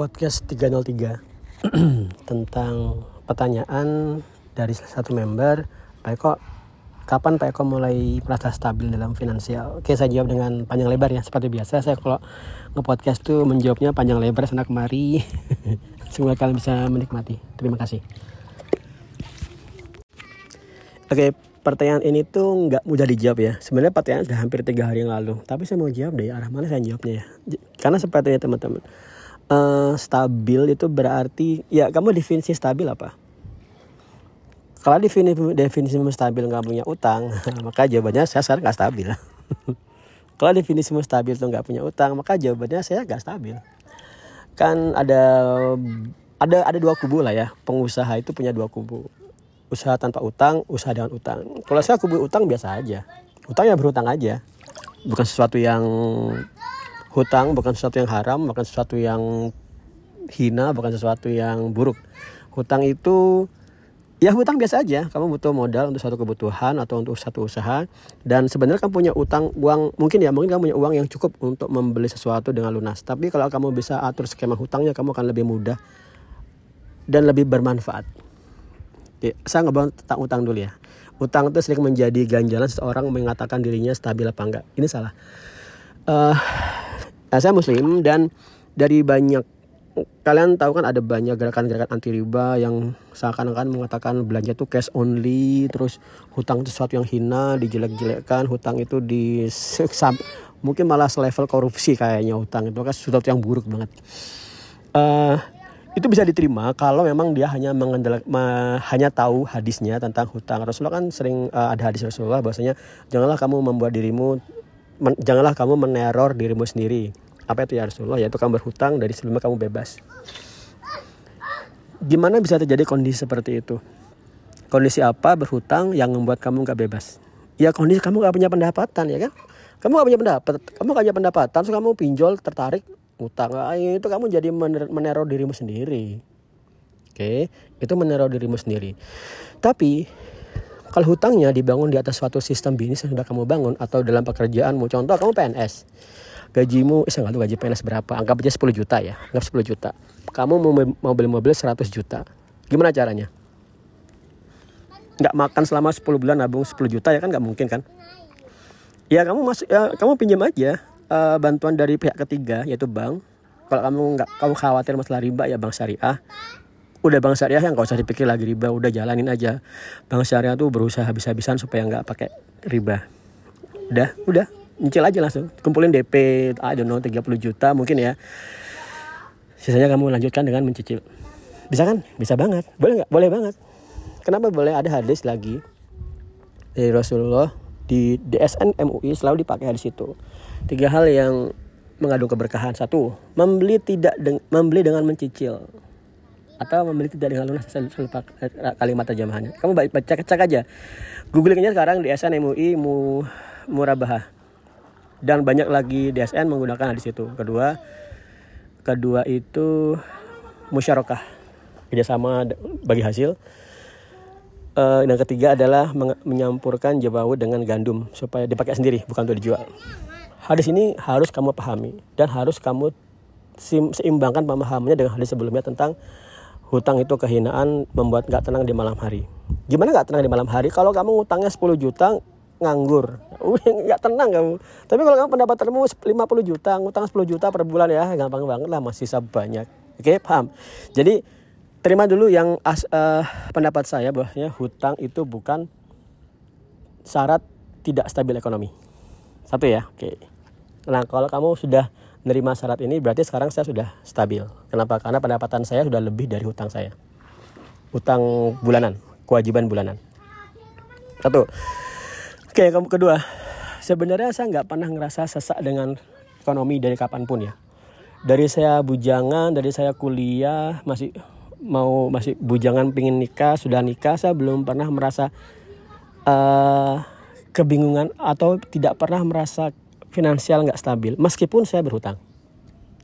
podcast 303 tentang pertanyaan dari salah satu member Pak Eko. Kapan Pak Eko mulai merasa stabil dalam finansial? Oke saya jawab dengan panjang lebar ya seperti biasa. Saya kalau nge-podcast tuh menjawabnya panjang lebar sana kemari. Semoga kalian bisa menikmati. Terima kasih. Oke pertanyaan ini tuh nggak mudah dijawab ya. Sebenarnya pertanyaan sudah hampir tiga hari yang lalu. Tapi saya mau jawab dari arah mana saya jawabnya ya? Karena sepertinya teman-teman uh, stabil itu berarti ya kamu definisi stabil apa? Kalau definisi definisi stabil nggak punya utang, maka jawabannya saya sekarang nggak stabil. Kalau definisi stabil itu nggak punya utang, maka jawabannya saya nggak stabil. Kan ada ada ada dua kubu lah ya. Pengusaha itu punya dua kubu. Usaha tanpa utang, usaha dengan utang. Kalau saya kubu utang biasa aja. Utang ya berutang aja. Bukan sesuatu yang hutang bukan sesuatu yang haram, bukan sesuatu yang hina, bukan sesuatu yang buruk. Hutang itu ya hutang biasa aja. Kamu butuh modal untuk satu kebutuhan atau untuk satu usaha dan sebenarnya kamu punya utang uang mungkin ya mungkin kamu punya uang yang cukup untuk membeli sesuatu dengan lunas. Tapi kalau kamu bisa atur skema hutangnya kamu akan lebih mudah dan lebih bermanfaat. Oke, saya ngebahas tentang utang dulu ya. Utang itu sering menjadi ganjalan seseorang mengatakan dirinya stabil apa enggak. Ini salah. Uh, saya muslim dan dari banyak kalian tahu kan ada banyak gerakan-gerakan anti riba yang seakan-akan mengatakan belanja itu cash only terus hutang itu sesuatu yang hina dijelek-jelekkan hutang itu di mungkin malah selevel korupsi kayaknya hutang itu kan sesuatu yang buruk banget. Uh, itu bisa diterima kalau memang dia hanya mengendal hanya tahu hadisnya tentang hutang. Rasulullah kan sering uh, ada hadis Rasulullah bahwasanya janganlah kamu membuat dirimu men, janganlah kamu meneror dirimu sendiri. Apa itu ya Rasulullah? Yaitu kamu berhutang dari sebelumnya kamu bebas. Gimana bisa terjadi kondisi seperti itu? Kondisi apa berhutang yang membuat kamu nggak bebas? Ya kondisi kamu nggak punya pendapatan ya kan? Kamu nggak punya pendapat, kamu nggak punya pendapatan, so kamu pinjol tertarik utang, ah, itu kamu jadi meneror dirimu sendiri. Oke, itu meneror dirimu sendiri. Tapi kalau hutangnya dibangun di atas suatu sistem bisnis yang sudah kamu bangun atau dalam pekerjaanmu, contoh kamu PNS, gajimu, eh, nggak tahu gaji PNS berapa, anggap aja 10 juta ya, anggap 10 juta. Kamu mau, mau beli mobil 100 juta, gimana caranya? Nggak makan selama 10 bulan nabung 10 juta ya kan nggak mungkin kan? Ya kamu masuk, ya, kamu pinjam aja uh, bantuan dari pihak ketiga yaitu bank. Kalau kamu nggak kamu khawatir masalah riba ya bank syariah udah bank syariah yang gak usah dipikir lagi riba. Udah jalanin aja. Bank syariah tuh berusaha habis-habisan supaya nggak pakai riba. Udah udah. Nyicil aja langsung. Kumpulin DP I don't know 30 juta mungkin ya. Sisanya kamu lanjutkan dengan mencicil. Bisa kan? Bisa banget. Boleh nggak? Boleh banget. Kenapa boleh ada hadis lagi dari Rasulullah di DSN MUI selalu dipakai hadis itu? Tiga hal yang mengandung keberkahan. Satu membeli tidak deng membeli dengan mencicil atau membeli tidak dengan lunas lupa kalimat terjemahannya. Kamu baca cek aja. Googlingnya sekarang di SN MUI mu murabahah. Dan banyak lagi DSN menggunakan di situ. Kedua kedua itu musyarakah. Kerjasama bagi hasil. Uh, dan ketiga adalah menyampurkan jabawu dengan gandum supaya dipakai sendiri bukan untuk dijual. Hadis ini harus kamu pahami dan harus kamu seimbangkan pemahamannya dengan hadis sebelumnya tentang hutang itu kehinaan membuat nggak tenang di malam hari. Gimana nggak tenang di malam hari? Kalau kamu ngutangnya 10 juta nganggur, nggak tenang kamu. Tapi kalau kamu pendapatanmu 50 juta, ngutang 10 juta per bulan ya gampang banget lah masih banyak. Oke paham? Jadi terima dulu yang as, uh, pendapat saya bahwa hutang itu bukan syarat tidak stabil ekonomi. Satu ya, oke. Nah kalau kamu sudah menerima syarat ini berarti sekarang saya sudah stabil. Kenapa? Karena pendapatan saya sudah lebih dari hutang saya. Hutang bulanan, kewajiban bulanan. Satu. Oke, yang kedua. Sebenarnya saya nggak pernah ngerasa sesak dengan ekonomi dari kapan pun ya. Dari saya bujangan, dari saya kuliah, masih mau masih bujangan pingin nikah, sudah nikah, saya belum pernah merasa uh, kebingungan atau tidak pernah merasa finansial nggak stabil meskipun saya berhutang.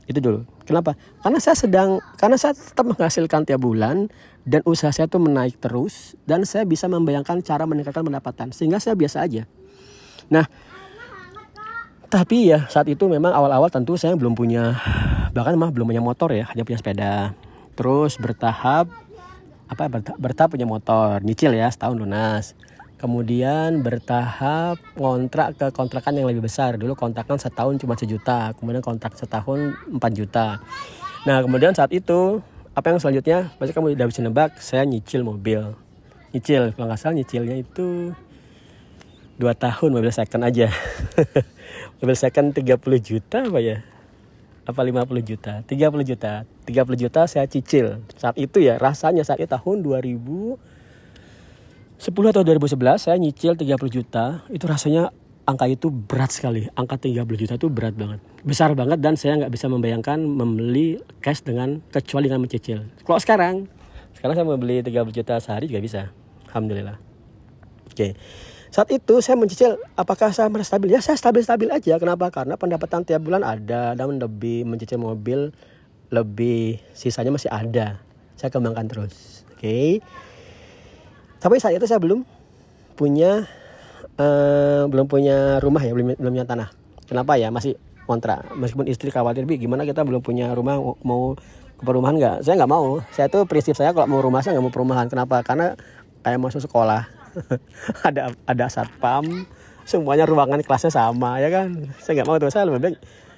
Itu dulu. Kenapa? Karena saya sedang karena saya tetap menghasilkan tiap bulan dan usaha saya tuh menaik terus dan saya bisa membayangkan cara meningkatkan pendapatan sehingga saya biasa aja. Nah tapi ya saat itu memang awal-awal tentu saya belum punya bahkan mah belum punya motor ya hanya punya sepeda. Terus bertahap apa bertahap, bertahap punya motor nyicil ya setahun lunas kemudian bertahap kontrak ke kontrakan yang lebih besar. Dulu kontrakan setahun cuma sejuta kemudian kontrak setahun 4 juta. Nah kemudian saat itu apa yang selanjutnya? Pasti kamu udah bisa nebak saya nyicil mobil. Nyicil kalau nggak salah nyicilnya itu dua tahun mobil second aja. mobil second 30 juta apa ya? Apa 50 juta? 30 juta. 30 juta saya cicil. Saat itu ya rasanya saat itu tahun 2000 10 atau 2011 saya nyicil 30 juta. Itu rasanya angka itu berat sekali. Angka 30 juta itu berat banget. Besar banget dan saya nggak bisa membayangkan membeli cash dengan kecuali dengan mencicil. Kalau sekarang sekarang saya mau beli 30 juta sehari juga bisa. Alhamdulillah. Oke. Saat itu saya mencicil apakah saya merasa stabil? Ya saya stabil-stabil aja. Kenapa? Karena pendapatan tiap bulan ada. Dan lebih mencicil mobil lebih sisanya masih ada. Saya kembangkan terus. Oke. okay. Tapi saat itu saya belum punya uh, belum punya rumah ya belum belum punya tanah. Kenapa ya? Masih kontra meskipun istri khawatir bi gimana kita belum punya rumah? Mau ke perumahan nggak? Saya nggak mau. Saya tuh prinsip saya kalau mau rumah saya nggak mau perumahan. Kenapa? Karena kayak masuk sekolah. Ada ada satpam. Semuanya ruangan kelasnya sama ya kan? Saya nggak mau. Tuh saya lebih baik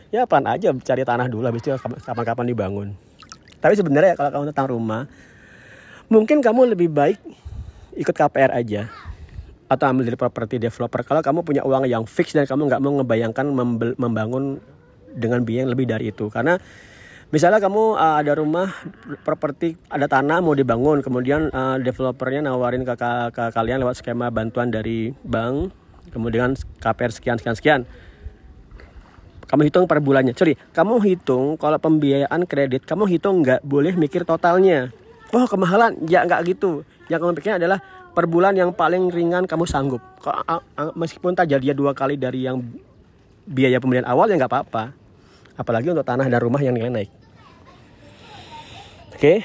ya pelan aja cari tanah dulu habis itu kapan-kapan dibangun. Tapi sebenarnya kalau kamu tentang rumah mungkin kamu lebih baik ikut KPR aja. Atau ambil dari property developer. Kalau kamu punya uang yang fix dan kamu nggak mau ngebayangkan membangun dengan biaya yang lebih dari itu. Karena misalnya kamu uh, ada rumah properti ada tanah mau dibangun. Kemudian uh, developernya nawarin ke, ke, ke kalian lewat skema bantuan dari bank. Kemudian KPR sekian sekian sekian. Kamu hitung per bulannya. Sorry kamu hitung kalau pembiayaan kredit kamu hitung nggak boleh mikir totalnya. Oh kemahalan. Ya nggak gitu yang kamu pikirnya adalah per bulan yang paling ringan kamu sanggup meskipun tak jadi dua kali dari yang biaya pembelian awal ya nggak apa-apa apalagi untuk tanah dan rumah yang nilai naik Oke.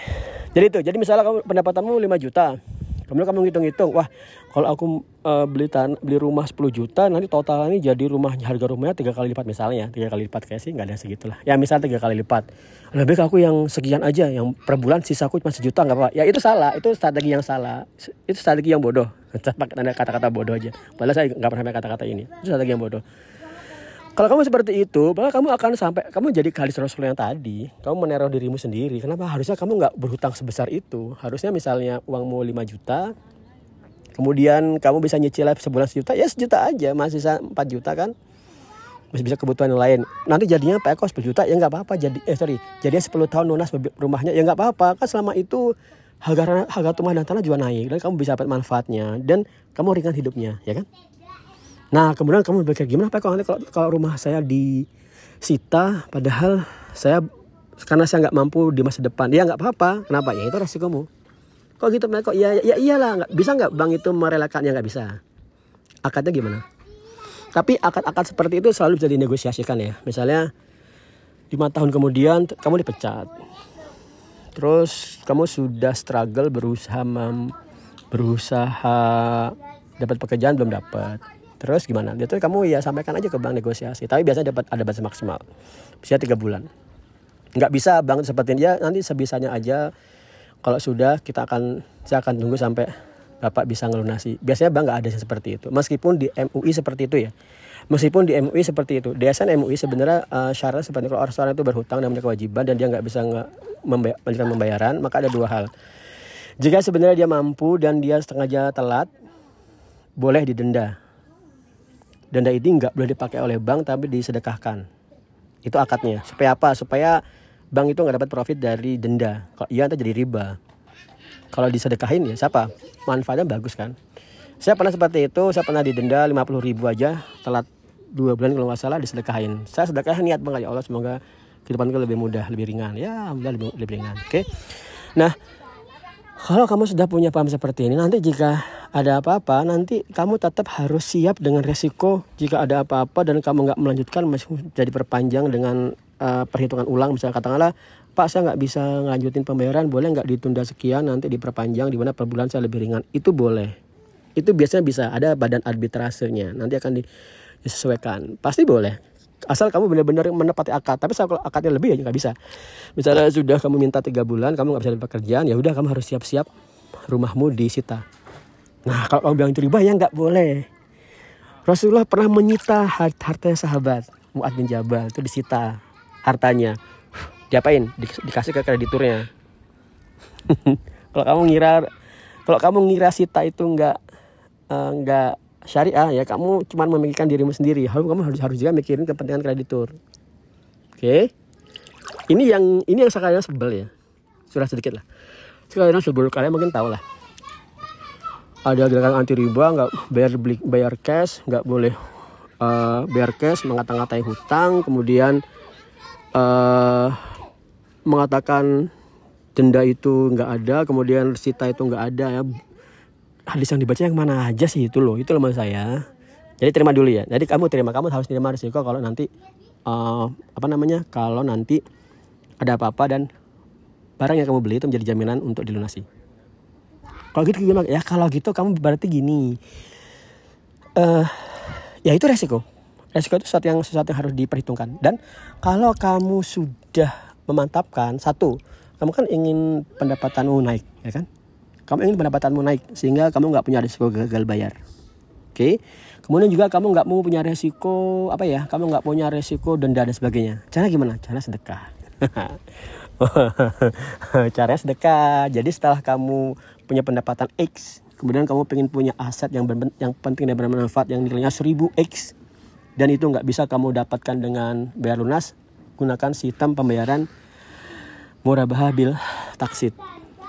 Jadi itu. Jadi misalnya kamu pendapatanmu 5 juta. Kemudian kamu ngitung-ngitung, wah kalau aku uh, beli tan beli rumah 10 juta, nanti totalnya jadi rumahnya harga rumahnya tiga kali lipat misalnya, tiga kali lipat kayak sih nggak ada segitulah. Ya misal tiga kali lipat. Lebih aku yang sekian aja, yang per bulan sisaku cuma sejuta nggak apa. Ya itu salah, itu strategi yang salah, itu strategi yang bodoh. Pakai kata-kata bodoh aja. Padahal saya nggak pernah pakai kata-kata ini. Itu strategi yang bodoh. Kalau kamu seperti itu, maka kamu akan sampai kamu jadi kali Rasul yang tadi. Kamu meneror dirimu sendiri. Kenapa? Harusnya kamu nggak berhutang sebesar itu. Harusnya misalnya uangmu 5 juta, kemudian kamu bisa nyicil sebulan sejuta, ya sejuta aja, masih 4 juta kan? Masih bisa kebutuhan yang lain. Nanti jadinya PK 10 juta, ya nggak apa-apa. Jadi eh sorry, jadinya 10 tahun lunas rumahnya, ya nggak apa-apa. Kan selama itu harga harga rumah dan tanah juga naik dan kamu bisa dapat manfaatnya dan kamu ringan hidupnya, ya kan? Nah kemudian kamu berpikir gimana Pak? Kalau kalau, kalau rumah saya disita padahal saya karena saya nggak mampu di masa depan. Ya nggak apa-apa. Kenapa? Ya itu resikomu. Kok gitu kok ya ya iyalah nggak bisa nggak bank itu merelakannya? Nggak bisa. Akadnya gimana? Tapi akad-akad seperti itu selalu bisa dinegosiasikan ya. Misalnya lima tahun kemudian kamu dipecat. Terus kamu sudah struggle berusaha mem, berusaha dapat pekerjaan belum dapat Terus gimana? Dia tuh kamu ya sampaikan aja ke bank negosiasi. Tapi biasanya dapat ada batas maksimal. Bisa tiga bulan. Nggak bisa bank seperti dia nanti sebisanya aja. Kalau sudah kita akan saya akan tunggu sampai bapak bisa ngelunasi. Biasanya bank nggak ada seperti itu. Meskipun di MUI seperti itu ya. Meskipun di MUI seperti itu, DSN MUI sebenarnya uh, syarat seperti kalau orang itu berhutang dan punya kewajiban dan dia nggak bisa nggak melanjutkan pembayaran, maka ada dua hal. Jika sebenarnya dia mampu dan dia setengah telat, boleh didenda denda ini nggak boleh dipakai oleh bank tapi disedekahkan. Itu akadnya. Supaya apa? Supaya bank itu nggak dapat profit dari denda. Kalau iya nanti jadi riba. Kalau disedekahin ya siapa? Manfaatnya bagus kan? Saya pernah seperti itu. Saya pernah didenda 50 ribu aja. Telat dua bulan kalau nggak salah disedekahin. Saya sedekah niat banget ya Allah semoga kehidupanku lebih mudah lebih ringan. Ya alhamdulillah lebih, lebih ringan. Oke? Okay? nah kalau kamu sudah punya paham seperti ini nanti jika ada apa-apa nanti kamu tetap harus siap dengan resiko jika ada apa-apa dan kamu nggak melanjutkan masih jadi perpanjang dengan uh, perhitungan ulang. Misalnya katakanlah Pak saya nggak bisa ngelanjutin pembayaran boleh nggak ditunda sekian nanti diperpanjang di mana per bulan saya lebih ringan? Itu boleh. Itu biasanya bisa ada badan arbitrasenya nanti akan disesuaikan. Pasti boleh asal kamu benar-benar menepati akad. Tapi kalau akadnya lebih ya nggak bisa. Misalnya sudah kamu minta tiga bulan kamu nggak bisa dapat pekerjaan ya udah kamu harus siap-siap rumahmu disita nah kalau kamu bilang itu riba ya nggak boleh. Rasulullah pernah menyita hartanya sahabat Mu'ad bin Jabal itu disita hartanya. Diapain? Di- dikasih ke krediturnya. Kalau kamu ngira kalau kamu ngira sita itu nggak eh, nggak syariah ya kamu cuma memikirkan dirimu sendiri. Harus kamu harus harus juga mikirin kepentingan kreditur oke? Ini yang ini yang sekarang sebel ya. Sudah sedikit lah. Sekarang sebel kalian mungkin tahu lah. Ada gerakan anti riba nggak bayar beli bayar cash nggak boleh eh, bayar cash mengata-ngatai hutang kemudian eh mengatakan denda itu nggak ada kemudian sita itu nggak ada ya hadis yang dibaca yang mana aja sih? Itu loh itu loh maksud saya. Jadi terima dulu ya. Jadi kamu terima kamu harus terima risiko kalau nanti eh, apa namanya kalau nanti ada apa-apa dan barang yang kamu beli itu menjadi jaminan untuk dilunasi. Kalau gitu gimana? Ya kalau gitu kamu berarti gini. Eh ya itu resiko. Resiko itu sesuatu yang sesuatu yang harus diperhitungkan. Dan kalau kamu sudah memantapkan satu kamu kan ingin pendapatanmu naik ya kan kamu ingin pendapatanmu naik sehingga kamu nggak punya risiko gagal bayar. Oke? Kemudian juga kamu nggak mau punya resiko apa ya kamu nggak punya resiko denda dan sebagainya. Cara gimana? Cara sedekah. Cara sedekah. Jadi setelah kamu punya pendapatan X kemudian kamu pengen punya aset yang berben- yang penting dan bermanfaat yang nilainya 1000 X dan itu nggak bisa kamu dapatkan dengan bayar lunas gunakan sistem pembayaran murabah bil taksit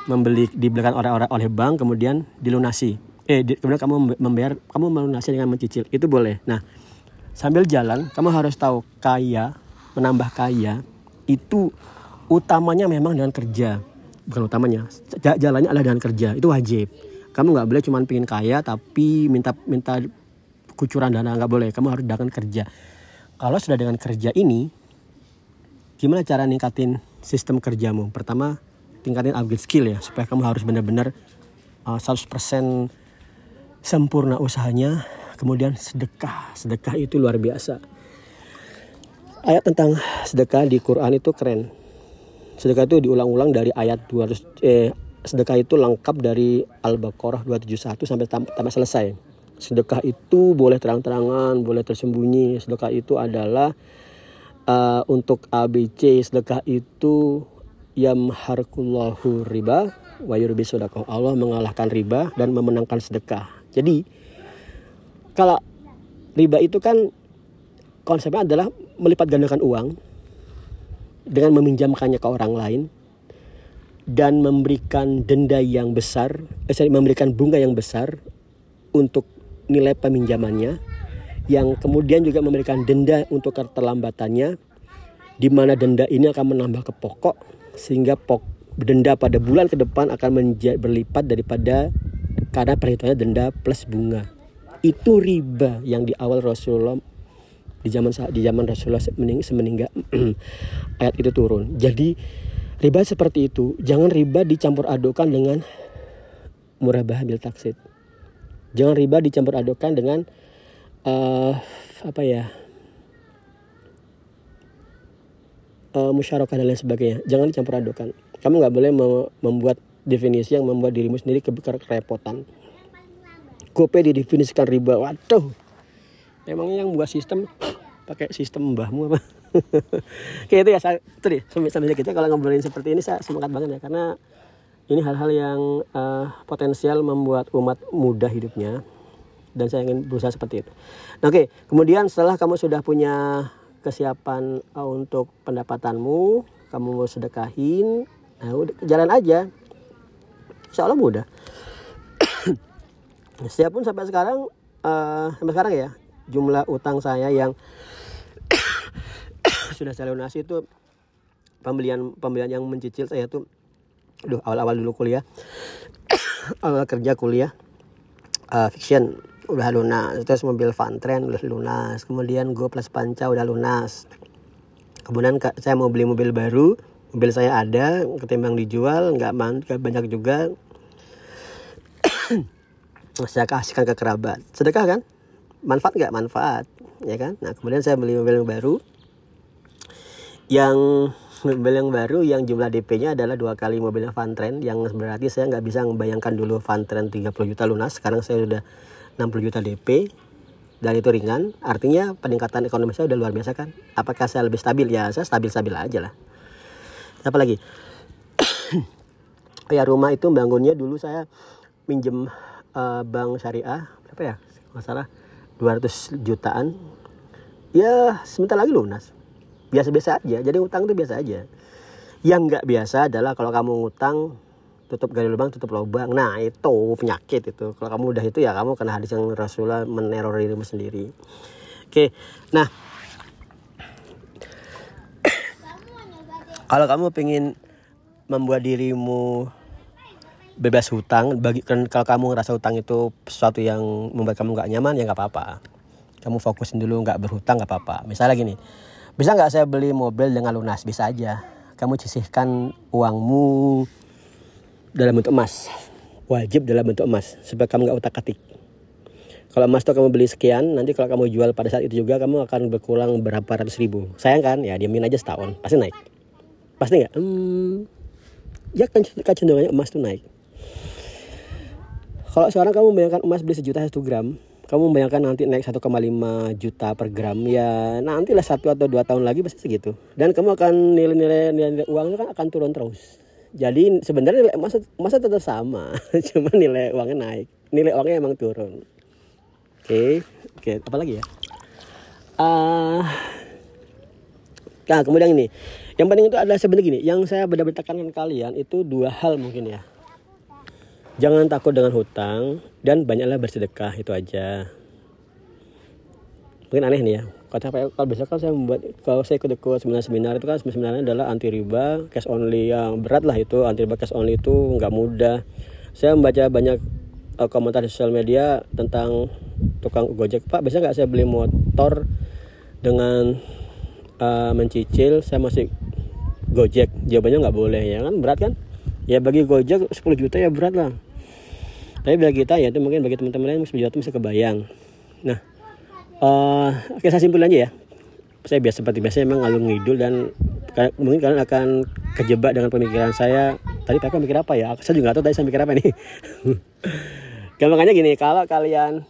membeli dibelikan orang-orang oleh bank kemudian dilunasi. Eh di- kemudian kamu membayar kamu melunasi dengan mencicil. Itu boleh. Nah sambil jalan kamu harus tahu kaya menambah kaya itu utamanya memang dengan kerja. Bukan utamanya Ja- jalannya adalah dengan kerja. Itu wajib. Kamu nggak boleh cuma pengen kaya tapi minta minta kucuran dana. Nggak boleh. Kamu harus dengan kerja. Kalau sudah dengan kerja ini gimana cara ningkatin sistem kerjamu? Pertama tingkatin upgrade skill ya supaya kamu harus benar-benar uh, 100% sempurna usahanya kemudian sedekah. Sedekah itu luar biasa. Ayat tentang sedekah di Quran itu keren. Sedekah itu diulang-ulang dari ayat 200 eh sedekah itu lengkap dari Al-Baqarah 271 sampai tam- sampai selesai. Sedekah itu boleh terang-terangan boleh tersembunyi. Sedekah itu adalah uh, untuk ABC sedekah itu yamharkullahu riba wa yurbi sedekah. Allah mengalahkan riba dan memenangkan sedekah. Jadi kalau riba itu kan konsepnya adalah melipat gandakan uang dengan meminjamkannya ke orang lain dan memberikan denda yang besar, eh, memberikan bunga yang besar untuk nilai peminjamannya, yang kemudian juga memberikan denda untuk keterlambatannya, di mana denda ini akan menambah ke pokok sehingga pok denda pada bulan ke depan akan berlipat daripada karena perhitungannya denda plus bunga. Itu riba yang di awal Rasulullah di zaman di zaman Rasulullah semening, semeninggal ayat itu turun. Jadi riba seperti itu, jangan riba dicampur adukan dengan murabah bil taksid. Jangan riba dicampur adukan dengan eh, apa ya? Eh, musyarakah dan lain sebagainya. Jangan dicampur adukan. Kamu nggak boleh mem- membuat definisi yang membuat dirimu sendiri ke- kerepotan. Gope didefinisikan riba. Waduh. Emangnya yang buat sistem pakai sistem mbahmu apa? Oke itu ya saya itu deh sambil sambil kita kalau ngobrolin seperti ini saya semangat banget ya karena ini hal-hal yang eh, potensial membuat umat mudah hidupnya dan saya ingin berusaha seperti itu. Nah, Oke, kemudian setelah kamu sudah punya kesiapan eh, untuk pendapatanmu, kamu mau sedekahin, nah udah jalan aja. Insya Allah mudah. Saya pun sampai sekarang eh, sampai sekarang ya jumlah utang saya yang sudah saya lunasi itu pembelian pembelian yang mencicil saya tuh Aduh, awal-awal dulu kuliah awal kerja kuliah eh, fiction udah lunas terus mobil van tren udah lunas kemudian go plus panca udah lunas. Kemudian saya mau beli mobil baru mobil saya ada ketimbang dijual nggak banyak juga. Saya kasihkan ke kerabat. Sedekah kan? Manfaat nggak? Manfaat ya kan? Nah kemudian saya beli mobil yang baru. Yang mobil yang baru yang jumlah DP-nya adalah dua kali mobilnya Trend yang berarti saya nggak bisa membayangkan dulu Trend 30 juta lunas. Sekarang saya sudah 60 juta DP dan itu ringan. Artinya peningkatan ekonomi saya udah luar biasa kan? Apakah saya lebih stabil? Ya saya stabil-stabil aja lah. Apa lagi oh ya rumah itu bangunnya dulu saya minjem uh, bank syariah berapa ya? Masalah 200 jutaan. Ya sebentar lagi lunas. Biasa-biasa aja. Jadi utang itu biasa aja. Yang nggak biasa adalah kalau kamu ngutang tutup gali lubang tutup lubang nah itu penyakit itu. Kalau kamu udah itu ya kamu kena hadis yang Rasulullah meneror dirimu sendiri. Oke nah. Kalau kamu pengen membuat dirimu bebas hutang bagi kan kalau kamu ngerasa hutang itu sesuatu yang membuat kamu nggak nyaman ya nggak apa-apa. Kamu fokusin dulu nggak berhutang nggak apa-apa. Misalnya gini bisa nggak saya beli mobil dengan lunas? Bisa aja. Kamu sisihkan uangmu dalam bentuk emas. Wajib dalam bentuk emas supaya kamu nggak utak atik kalau emas itu kamu beli sekian nanti kalau kamu jual pada saat itu juga kamu akan berkurang berapa ratus ribu. Sayang kan? Ya diamin aja setahun pasti naik. Pasti nggak? Hmm, ya kan kecenderungannya emas tuh naik. Kalau sekarang kamu bayangkan emas beli sejuta satu gram kamu bayangkan nanti naik 1,5 juta per gram ya nantilah satu atau dua tahun lagi pasti segitu. Dan kamu akan nilai-nilai nilai uangnya kan akan turun terus jadi sebenarnya nilai emas emasnya tetap sama cuma nilai uangnya naik. Nilai uangnya emang turun. Oke okay. oke okay. apa lagi ya? Uh, nah kemudian ini. Yang penting itu adalah sebenarnya gini yang saya benar-benar tekankan kalian itu dua hal mungkin ya. Jangan takut dengan hutang dan banyaklah bersedekah itu aja. Mungkin aneh nih ya ya, kalau biasa kan saya membuat kalau saya ikut ikut seminar seminar itu kan seminarnya adalah anti riba cash only yang berat lah itu. Anti riba cash only itu nggak mudah. Saya membaca banyak uh, komentar di sosial media tentang tukang gojek. Pak bisa nggak saya beli motor dengan uh, mencicil? Saya masih Gojek. Jawabannya nggak boleh ya kan? Berat kan? Ya bagi Gojek 10 juta ya berat lah. Tapi bagi kita ya itu mungkin bagi teman-teman lain 10 juta bisa kebayang. Nah uh, oke saya simpul aja ya. Saya biasa seperti biasa memang ngalung ngidul dan mungkin kalian akan kejebak dengan pemikiran saya. Tadi Pak mikir apa ya? Saya juga gak tahu tadi saya mikir apa nih. Gampangnya gini kalau kalian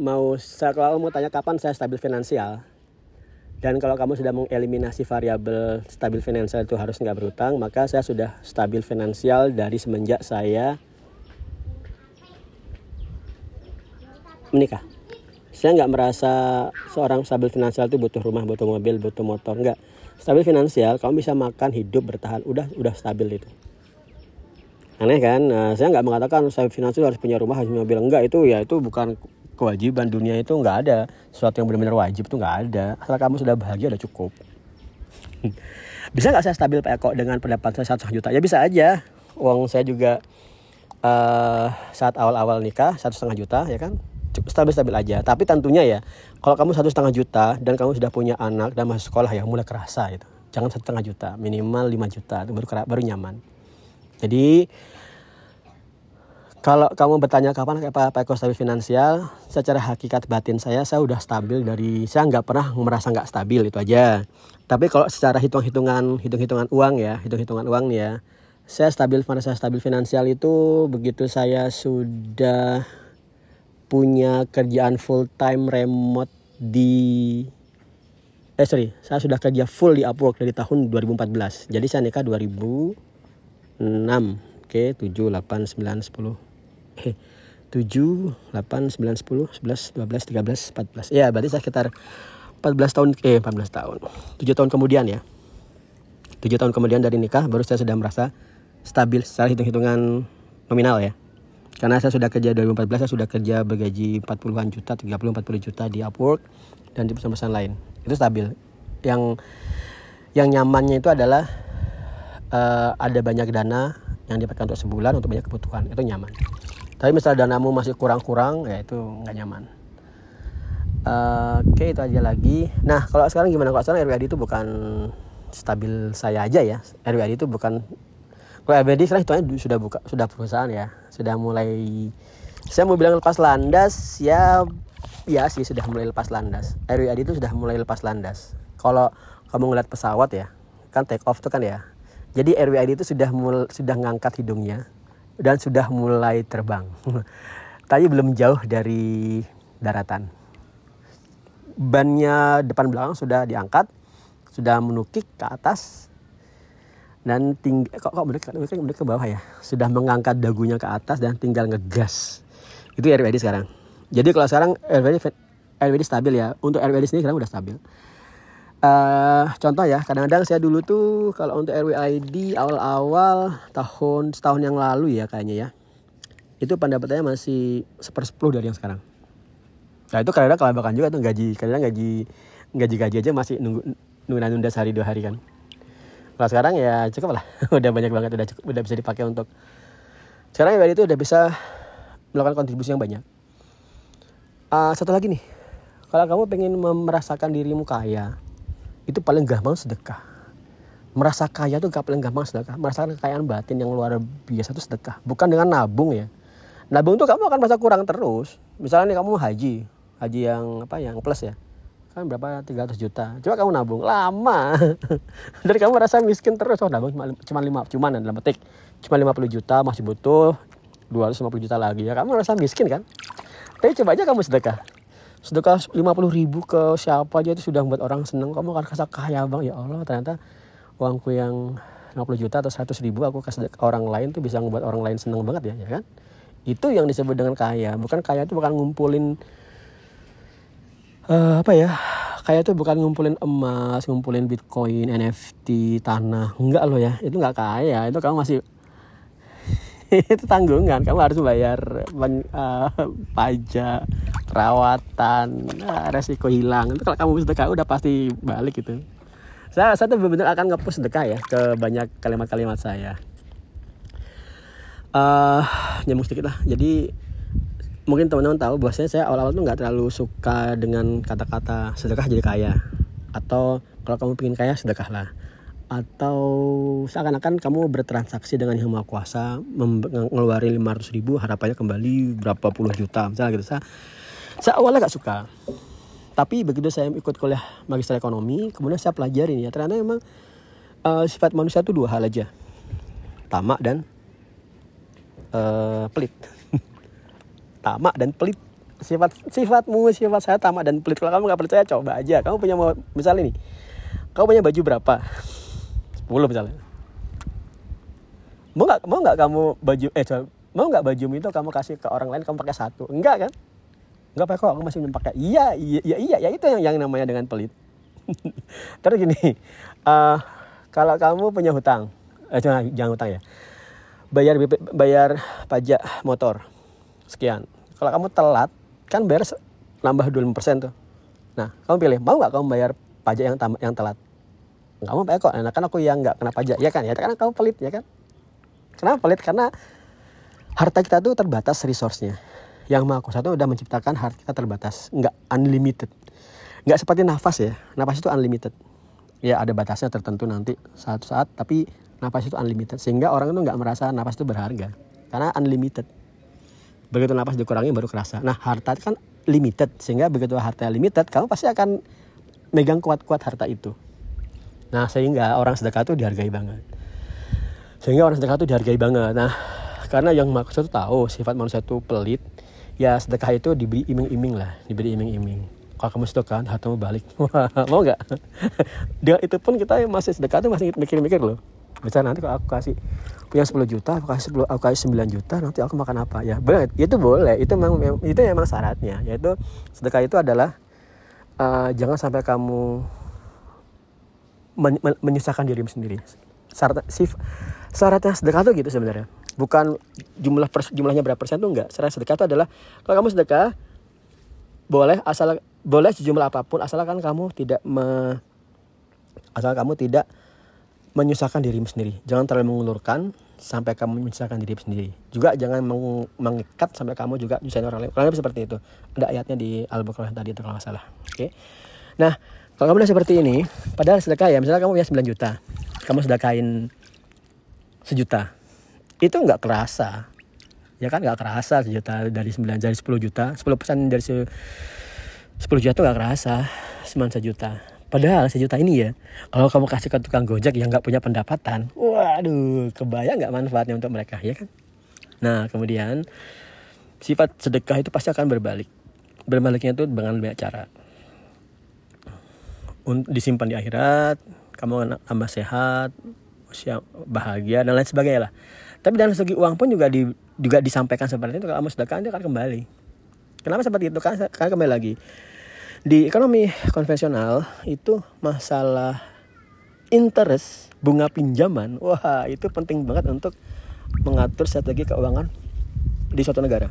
mau saya kalau mau tanya kapan saya stabil finansial dan kalau kamu sudah mengeliminasi variabel stabil finansial itu harus nggak berutang, maka saya sudah stabil finansial dari semenjak saya menikah. Saya nggak merasa seorang stabil finansial itu butuh rumah, butuh mobil, butuh motor. Nggak. Stabil finansial, kamu bisa makan, hidup, bertahan. Udah, udah stabil itu. Aneh kan? Nah, saya nggak mengatakan stabil finansial harus punya rumah, harus punya mobil. Enggak, itu ya itu bukan kewajiban dunia itu nggak ada sesuatu yang benar-benar wajib itu nggak ada asal kamu sudah bahagia udah cukup bisa nggak saya stabil pak Eko dengan pendapatan saya satu juta ya bisa aja uang saya juga uh, saat awal-awal nikah satu setengah juta ya kan stabil-stabil aja. Tapi tentunya ya kalau kamu satu setengah juta dan kamu sudah punya anak dan masuk sekolah ya mulai kerasa itu jangan satu setengah juta minimal 5 juta itu baru baru nyaman. Jadi kalau kamu bertanya kapan apa Pak Eko stabil finansial, secara hakikat batin saya, saya udah stabil dari saya nggak pernah merasa nggak stabil itu aja. Tapi kalau secara hitung-hitungan hitung-hitungan uang ya, hitung-hitungan uang nih ya, saya stabil pada saya stabil finansial itu begitu saya sudah punya kerjaan full time remote di eh sorry saya sudah kerja full di Upwork dari tahun 2014 jadi saya nikah 2006 oke okay, 7 8 9 10 eh 7, 8, 9, 10, 11, 12, 13, 14. Ya, berarti saya sekitar 14 tahun eh 14 tahun. 7 tahun kemudian ya. 7 tahun kemudian dari nikah baru saya sudah merasa stabil secara hitung-hitungan nominal ya. Karena saya sudah kerja 2014 saya sudah kerja bergaji 40-an juta, 30 40 juta di Upwork dan di perusahaan-perusahaan lain. Itu stabil. Yang yang nyamannya itu adalah uh, ada banyak dana yang didapatkan untuk sebulan untuk banyak kebutuhan. Itu nyaman tapi misalnya danamu masih kurang-kurang ya itu nggak nyaman uh, oke okay, itu aja lagi nah kalau sekarang gimana kalau sekarang RWAD itu bukan stabil saya aja ya RWAD itu bukan kalau RWAD sekarang itu sudah buka sudah perusahaan ya. Sudah mulai saya mau bilang lepas landas ya ya sih sudah mulai lepas landas. RWAD itu sudah mulai lepas landas. Kalau kamu ngeliat pesawat ya kan take off tuh kan ya. Jadi RWAD itu sudah mul sudah ngangkat hidungnya dan sudah mulai terbang. Tapi belum jauh dari daratan. Bannya depan belakang sudah diangkat sudah menukik ke atas dan tinggi kok kok mendekat mendekat ke bawah ya? Sudah mengangkat dagunya ke atas dan tinggal ngegas. Itu RWD sekarang. Jadi kalau sekarang RWD RWD stabil ya. Untuk RWD sendiri sekarang udah stabil. Uh, contoh ya kadang-kadang saya dulu tuh kalau untuk RWID awal-awal tahun setahun yang lalu ya kayaknya ya. Itu pendapatannya masih sepersepuluh dari yang sekarang. Nah itu kadang-kadang kelabakan juga tuh gaji, kadang gaji gaji-gaji aja masih nunggu nunda-nunda sehari dua hari kan. Kalau sekarang ya cukup lah, udah banyak banget, udah cukup, udah bisa dipakai untuk. Sekarang ya itu udah bisa melakukan kontribusi yang banyak. Uh, satu lagi nih, kalau kamu pengen merasakan dirimu kaya, itu paling gampang sedekah. Merasa kaya tuh gak paling gampang sedekah. Merasakan kekayaan batin yang luar biasa itu sedekah. Bukan dengan nabung ya. Nabung tuh kamu akan merasa kurang terus. Misalnya nih kamu haji, haji yang apa yang plus ya kan berapa? 300 juta. Coba kamu nabung. Lama. Dari kamu merasa miskin terus. Oh nabung cuma cuma lima cuma dalam petik. Cuma 50 juta masih butuh 250 juta lagi. Ya kamu merasa miskin kan? Tapi coba aja kamu sedekah. Sedekah 50 ribu ke siapa aja itu sudah membuat orang seneng. Kamu akan rasa kaya bang. Ya Allah ternyata uangku yang 50 juta atau 100 ribu aku kasih ke orang lain tuh bisa membuat orang lain seneng banget ya ya kan? Itu yang disebut dengan kaya. Bukan kaya itu bukan ngumpulin uh, apa ya? Kayak tuh bukan ngumpulin emas ngumpulin bitcoin NFT tanah. Enggak loh ya itu nggak kaya. Itu kamu masih itu tanggungan. Kamu harus bayar uh, pajak perawatan uh, resiko hilang. Itu kalau kamu sedekah udah pasti balik gitu. Saya saya tuh benar-benar akan ngepost sedekah ya ke banyak kalimat-kalimat saya. Uh, nyambung sedikit lah. Jadi mungkin teman-teman tahu bahwasanya saya awal-awal tuh nggak terlalu suka dengan kata-kata sedekah jadi kaya. Atau kalau kamu ingin kaya sedekahlah. Atau seakan-akan kamu bertransaksi dengan yang maha kuasa ngeluarin 500 ribu harapannya kembali berapa puluh juta misalnya gitu. Saya, saya awalnya gak suka. Tapi begitu saya ikut kuliah magister ekonomi kemudian saya pelajarin ya ternyata memang uh, sifat manusia itu dua hal aja. Tamak dan uh, pelit tamak dan pelit. Sifat sifatmu sifat saya tamak dan pelit. Kalau kamu nggak percaya coba aja. Kamu punya misalnya nih kamu punya baju berapa? 10 misalnya. Mau nggak mau nggak kamu baju eh coba, mau nggak baju itu kamu kasih ke orang lain kamu pakai satu? Enggak kan? Enggak pakai kok aku masih pakai. Iya iya iya iya ya itu yang yang namanya dengan pelit. Terus gini uh, kalau kamu punya hutang eh, jangan jangan hutang ya. Bayar bayar pajak motor sekian. Kalau kamu telat kan bayar nambah 25% tuh. Nah kamu pilih mau nggak kamu bayar pajak yang yang telat? Kamu bayar kok. Nah, kan aku yang nggak kena pajak ya kan? Ya karena kamu pelit ya kan? Kenapa pelit? Karena harta kita tuh terbatas resource-nya. Yang maha kuasa itu udah menciptakan harta kita terbatas. Nggak unlimited. Nggak seperti nafas ya. Nafas itu unlimited. Ya ada batasnya tertentu nanti satu saat tapi nafas itu unlimited. Sehingga orang itu nggak merasa nafas itu berharga. Karena unlimited begitu napas dikurangi baru kerasa. Nah harta kan limited sehingga begitu harta limited kamu pasti akan megang kuat-kuat harta itu. Nah sehingga orang sedekah itu dihargai banget. Sehingga orang sedekah itu dihargai banget. Nah karena yang maksud itu tahu sifat manusia itu pelit ya sedekah itu diberi iming-iming lah diberi iming-iming. Kalau kamu sedekah hartamu balik. Mau nggak? Dengan itu pun kita masih sedekah itu masih mikir-mikir loh. Bisa nanti kalau aku kasih punya 10 juta aku kasih 10 aku kasih 9 juta nanti aku makan apa? Ya benar itu boleh. Itu memang itu memang syaratnya. Yaitu sedekah itu adalah uh, jangan sampai kamu men, men, menyusahkan dirimu sendiri. Syarat sif syaratnya sedekah itu gitu sebenarnya. Bukan jumlah pers, jumlahnya berapa persen tuh enggak. Syarat sedekah itu adalah kalau kamu sedekah boleh asal boleh sejumlah apa pun asalkan kamu tidak me, asal kamu tidak menyusahkan dirimu sendiri. Jangan terlalu mengulurkan sampai kamu menyusahkan diri sendiri. Juga jangan meng mengikat sampai kamu juga nyusahin orang lain. Kurang seperti itu. Ada ayatnya di Al-Baqarah tadi itu kalau nggak salah. Oke. Okay? Nah, kalau kamu udah seperti ini, padahal sedekah ya, misalnya kamu punya 9 juta, kamu sedekahin sejuta. Itu nggak kerasa. ya kan nggak kerasa sejuta dari 9 dari 10 juta 10 persen dari se, 10 juta tuh nggak kerasa cuma sejuta padahal sejuta ini ya. Kalau kamu kasih ke tukang gojek yang nggak punya pendapatan waduh kebayang nggak manfaatnya untuk mereka ya kan? Nah kemudian sifat sedekah itu pasti akan berbalik. Berbaliknya itu dengan banyak cara. Disimpan di akhirat kamu tambah sehat usia bahagia dan lain sebagainya lah. Tapi dari segi uang pun juga di, juga disampaikan seperti itu. Kalau kamu sedekah itu akan kembali. Kenapa seperti itu? Kan karena kembali lagi di ekonomi konvensional itu masalah interest bunga pinjaman wah itu penting banget untuk mengatur strategi keuangan di suatu negara.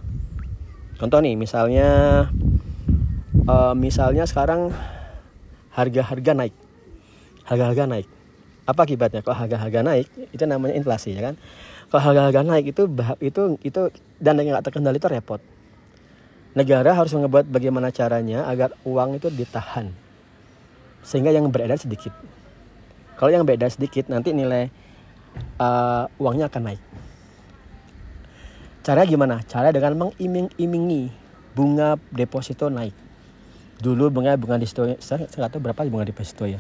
Contoh nih misalnya uh, misalnya sekarang harga-harga naik. Harga-harga naik. Apa akibatnya? Kalau harga-harga naik itu namanya inflasi ya kan? Kalau harga-harga naik itu itu itu dan yang nggak terkendali itu repot negara harus membuat bagaimana caranya agar uang itu ditahan sehingga yang beredar sedikit kalau yang beredar sedikit nanti nilai uh, uangnya akan naik cara gimana cara dengan mengiming-imingi bunga deposito naik dulu bunga bunga deposito saya nggak tahu berapa bunga deposito ya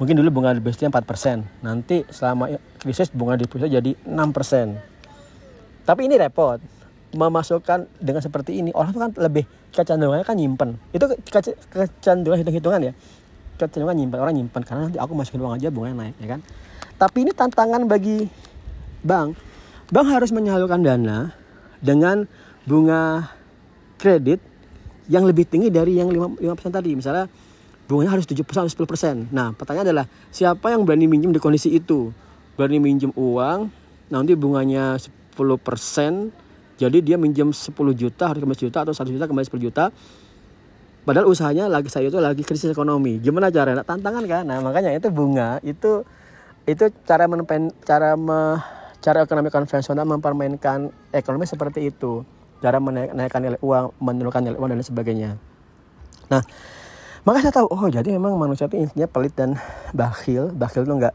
mungkin dulu bunga deposito 4%. Nanti selama krisis bunga deposito jadi 6%. Tapi ini repot. Memasukkan dengan seperti ini, orang tuh kan lebih kecenderungannya kan nyimpen. Itu kecenderungan hitung-hitungan ya. Kecenderungan nyimpen, orang nyimpen karena nanti aku masukin uang aja bunganya naik ya kan. Tapi ini tantangan bagi bank. Bank harus menyalurkan dana dengan bunga kredit yang lebih tinggi dari yang 5%, 5% tadi. Misalnya bunganya harus 7% atau 10%. Nah, pertanyaan adalah siapa yang berani minjem di kondisi itu? Berani minjem uang, nanti bunganya 10%, jadi dia minjem 10 juta harus kembali 10 juta atau 1 juta kembali 10 juta. Padahal usahanya lagi saya itu lagi krisis ekonomi. Gimana caranya? Tantangan kan? Nah, makanya itu bunga itu itu cara menpen, cara me, cara ekonomi konvensional mempermainkan ekonomi seperti itu. Cara menaikkan nilai uang, menurunkan nilai uang dan sebagainya. Nah, maka saya tahu oh jadi memang manusia itu intinya pelit dan bakhil bakhil itu enggak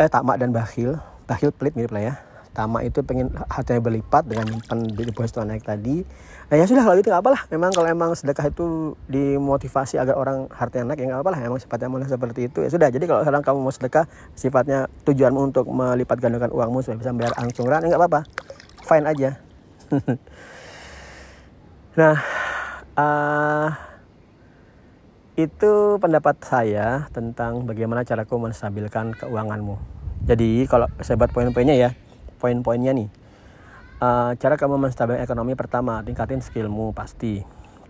eh tamak dan bakhil bakhil pelit mirip lah ya tamak itu pengen hatinya berlipat dengan nyimpan di deposito naik tadi. Nah ya sudah kalau itu nggak apalah memang kalau emang sedekah itu dimotivasi agar orang hartanya naik ya nggak apalah emang sifatnya manusia seperti itu ya sudah. Jadi kalau sekarang kamu mau sedekah sifatnya tujuanmu untuk melipat gandakan uangmu supaya bisa bayar angsuran ya nggak apa-apa. Fine aja. Nah uh, itu pendapat saya tentang bagaimana caraku menstabilkan keuanganmu. Jadi kalau saya buat poin-poinnya ya, poin-poinnya nih. Uh, cara kamu menstabilkan ekonomi pertama, tingkatin skillmu pasti.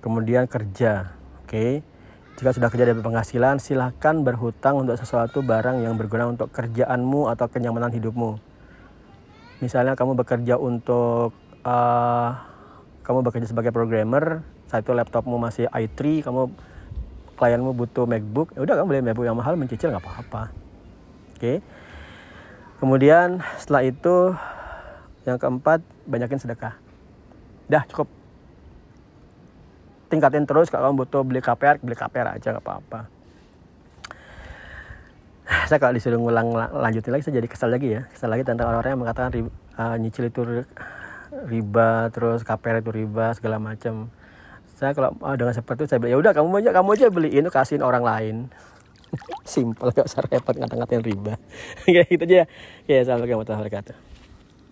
Kemudian kerja, oke. Okay? Jika sudah kerja dari penghasilan, silahkan berhutang untuk sesuatu barang yang berguna untuk kerjaanmu atau kenyamanan hidupmu. Misalnya kamu bekerja untuk uh, kamu bekerja sebagai programmer, saat itu laptopmu masih i3, kamu klienmu butuh MacBook, ya udah kamu beli MacBook yang mahal mencicil nggak apa-apa. Oke. Kemudian setelah itu yang keempat banyakin sedekah. Dah cukup. Tingkatin terus kalau kamu butuh beli KPR, beli KPR aja nggak apa-apa. Saya kalau disuruh ngulang lanjutin lagi saya jadi kesal lagi ya. Kesal lagi tentang orang-orang yang mengatakan uh, nyicil itu riba, terus KPR itu riba segala macam saya kalau oh, dengan seperti itu saya bilang ya udah kamu aja kamu aja beliin kasihin orang lain simple gak usah repot ngata-ngatain riba. Kayak gitu aja ya. Assalamualaikum warahmatullahi wabarakatuh